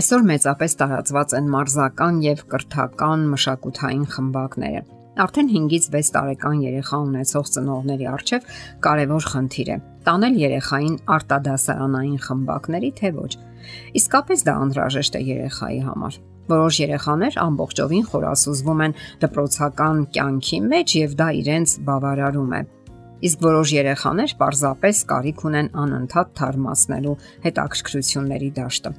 Այսօր մեծապես տարածված են մարզական եւ կրթական մշակութային խմբակները։ Արդեն 5-ից 6 տարեկան երեխա ունեցող ծնողների արժև կարևոր խնդիր է՝ տանել երեխային արտադասարանային խմբակների թե ոչ։ Իսկապես դա անհրաժեշտ է երեխայի համար։ Որոշ երեխաներ ամբողջովին խորասուզվում են դպրոցական կյանքի մեջ եւ դա իրենց բավարարում է։ Իսկ որոշ երեխաներ պարզապես կարիք ունեն անընդհատ թարմացնելու հետաքրքրությունների դաշտը։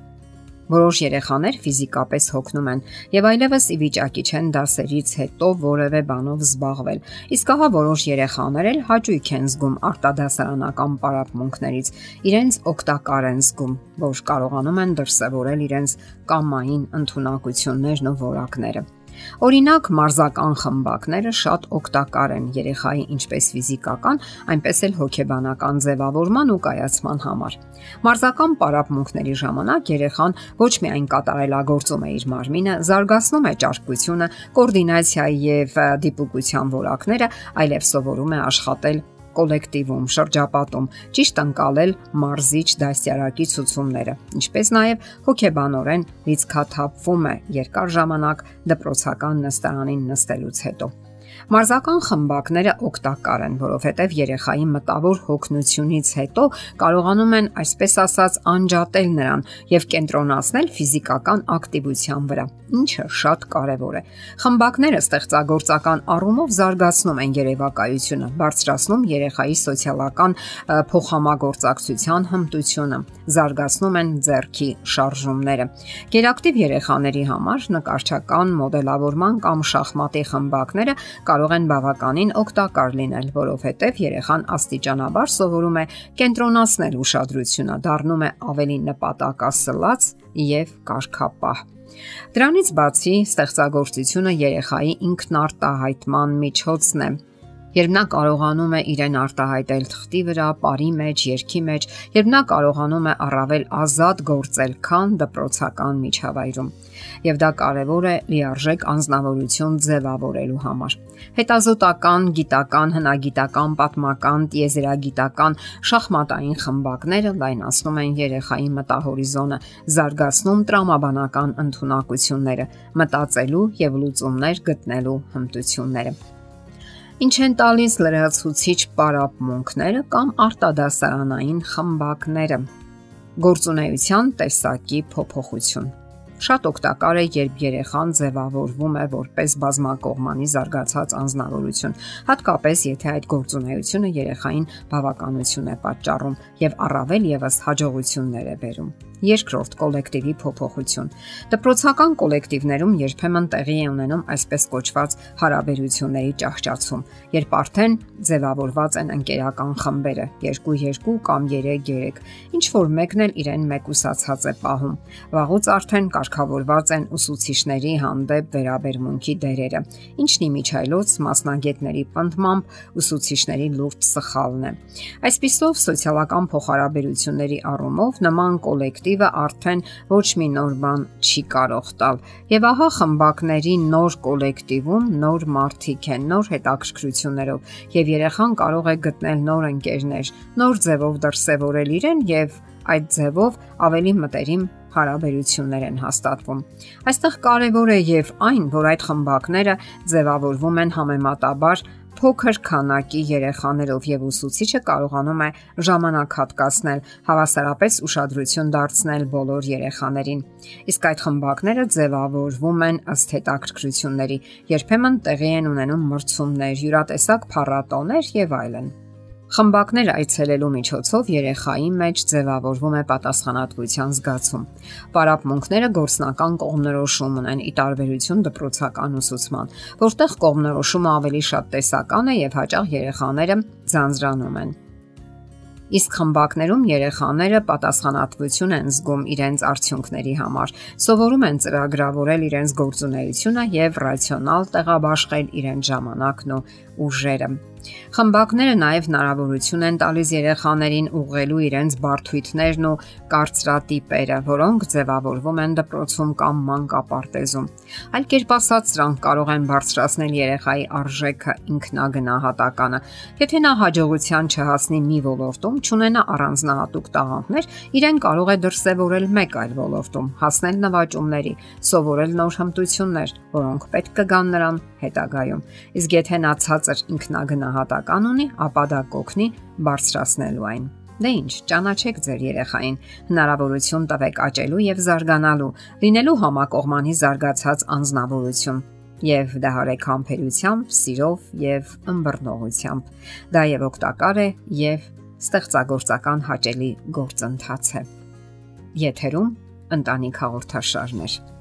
Որոշ երեխաներ ֆիզիկապես հոգնում են եւ այլևս ի վիճակի չեն դասերից հետո որևէ բանով զբաղվել։ Իսկ ահա որոշ երեխաներ էլ հաճույք են զգում արտադասարանական պարապմունքներից։ Իրենց օգտակար են զգում, որ կարողանում են դրսևորել իրենց կամային ընտունակություններն ու որակները։ Օրինակ, մարզական խմբակները շատ օգտակար են երեխայի ինչպես ֆիզիկական, այնպես էլ հոգեբանական ձևավորման ու կայացման համար։ Մարզական պարապմունքների ժամանակ երեխան ոչ միայն կատարելագործում է իր մարմինը, զարգացնում է ճարպկությունը, կոորդինացիայի եւ դիպուկության որակները, այլև սովորում է աշխատել կոլեկտիվում, շրջապատում, ճիշտ անցալել մարզիչ դասյարակի ցուցումները, ինչպես նաև հոգեբանորեն լիցքաթափվում է երկար ժամանակ դպրոցական նստարանին նստելուց հետո։ Մարզական խմբակները օգտակար են, որովհետև երեխայի մտավոր հոգնությունից հետո կարողանում են, այսպես ասած, անջատել նրան եւ կենտրոնացնել ֆիզիկական ակտիվության վրա, ինչը շատ կարեւոր է։ Խմբակները ստեղծագործական առումով զարգացնում են երևակայությունը, բարձրացնում երեխայի սոցիալական փոխհամագործակցության հմտությունը, զարգացնում են ձեռքի շարժումները։ Գերակտիվ երեխաների համար նկարչական մոդելավորման կամ շախմատի խմբակները կարող են բավականին օգտակար լինել, որովհետև երեխան աստիճանաբար սովորում է կենտրոնացնել ուշադրությունը, դառնում է ավելի նպատակասլաց եւ կարգապահ։ Դրանից բացի ստեղծագործությունը երեխայի ինքնարտահայտման միջոցն է երբ նա կարողանում է իրեն արտահայտել թղթի վրա, բարի մեջ, երկի մեջ, երբ նա կարողանում է առավել ազատ գործել, քան դպրոցական միջավայրում։ Եվ դա կարևոր է լիարժեք անznավորություն ձևավորելու համար։ Հետազոտական, գիտական, հնագիտական, պատմական, տիեզերագիտական, շախմատային խմբակները լայնացնում են երեխայի մտահորիզոնը, զարգացնում տրամաբանական ընտունակությունները, մտածելու եւ լուծումներ գտնելու հմտությունները ինչ են տալիս լրացուցիչ պարապմունքները կամ արտադասարանային խմբակները։ Գործունեության տեսակի փոփոխություն։ Շատ օգտակար է, երբ երեխան ձևավորվում է որպես բազմակողմանի զարգացած անznավորություն, հատկապես եթե այդ գործունեությունը երեխային բավականություն է պատճառում եւ առավել եւս հաջողություններ է բերում երկրորդ կոլեկտիվի փոփոխություն։ Դպրոցական կոլեկտիվներում երբեմն տեղի է ունենում այսպես կոչված հարաբերությունների ճահճացում, երբ արդեն ձևավորված են ընկերական խմբերը՝ 2-2 կամ 3-3, ինչ որ մեկն էլ իրեն մեկուսացած է պահում։ Վաղուց արդեն կարգավորված են ուսուցիչների հանդեպ վերաբերմունքի դերերը, ինչն իմիջայլոց մասնագետների պնդմամբ ուսուցիչների լուրջ սխալն է։ Այսպիսով սոցիալական փոխհարաբերությունների առումով նման կոլեկտիվ կոլեկտիվը արդեն ոչ մի նոր բան չի կարող տալ։ Եվ ահա խմբակների նոր կոլեկտիվում նոր մարդիկ են, նոր հետաքրքրություններով, եւ երեխան կարող է գտնել նոր ընկերներ, նոր ձևով դրսևորել իրեն եւ այդ ձևով ավելի մտերիմ հարաբերություններ են հաստատվում։ Այստեղ կարևոր է եւ այն, որ այդ խմբակները ձևավորվում են համեմատաբար փոքր քանակի երեխաներով եւ ուսուցիչը կարողանում է ժամանակ հատկացնել, հավասարապես ուշադրություն դարձնել բոլոր երեխաներին։ Իսկ այդ խմբակները ձևավորվում են ըստ հետաքրքրությունների, երբեմն տեղի են ունենում մրցումներ, յուրատեսակ փառատոներ եւ այլն։ Խմբակներ այցելելու միջոցով երեխայի մեջ ձևավորվում է պատասխանատվության զգացում։ Պարապմունքները գործնական կողմնորոշում ունեն՝ ի տարբերություն դպրոցական ուսուցման, որտեղ կողմնորոշումը ավելի շատ տեսական է եւ հաճախ երեխաները ձանձրանում են։ Իսկ խմբակներում երեխաները պատասխանատվություն են զգում իրենց արդյունքների համար, սովորում են ծրագրավորել իրենց գործունեությունը եւ ռացիոնալ տեղաբաշխել իրենց ժամանակն ու ուժերը։ Խմբակները նաև հնարավորություն են տալիս երեխաներին ուղղելու իրենց բարթույթներն ու կարծրատիպերը, որոնք ձևավորվում են դպրոցում կամ մանկապարտեզում։ Այլ կերպ ասած, սրանք կարող են բարձրացնել երեխայի արժեքը ինքնագնահատականը։ Եթե նա հաջողության չհասնի մի ոլորտում, ճանենա առանձնահատուկ տաղանդներ, իրեն կարող է դրսևորել մեկ այլ ոլորտում, հասնել նվաճումների, սովորել նոր հմտություններ, որոնք պետք կգան նրան հետագայում։ Իսկ եթե նա ցածր ինքնագնահատական ունի, ապա դա կօգնի բարձրացնելու այն։ Դե ինչ, ճանաչեք ձեր երեխային, հնարավորություն տվեք աճելու եւ զարգանալու, լինելու համակողմանի զարգացած անznավորություն եւ դա հարեք համբերությամբ, սիրով եւ ըմբռնողությամբ։ Դա եւ օգտակար է եւ ստեղծագործական հաճելի գործընթաց է։ Եթերում ընտանիք հաղորդաշարներ։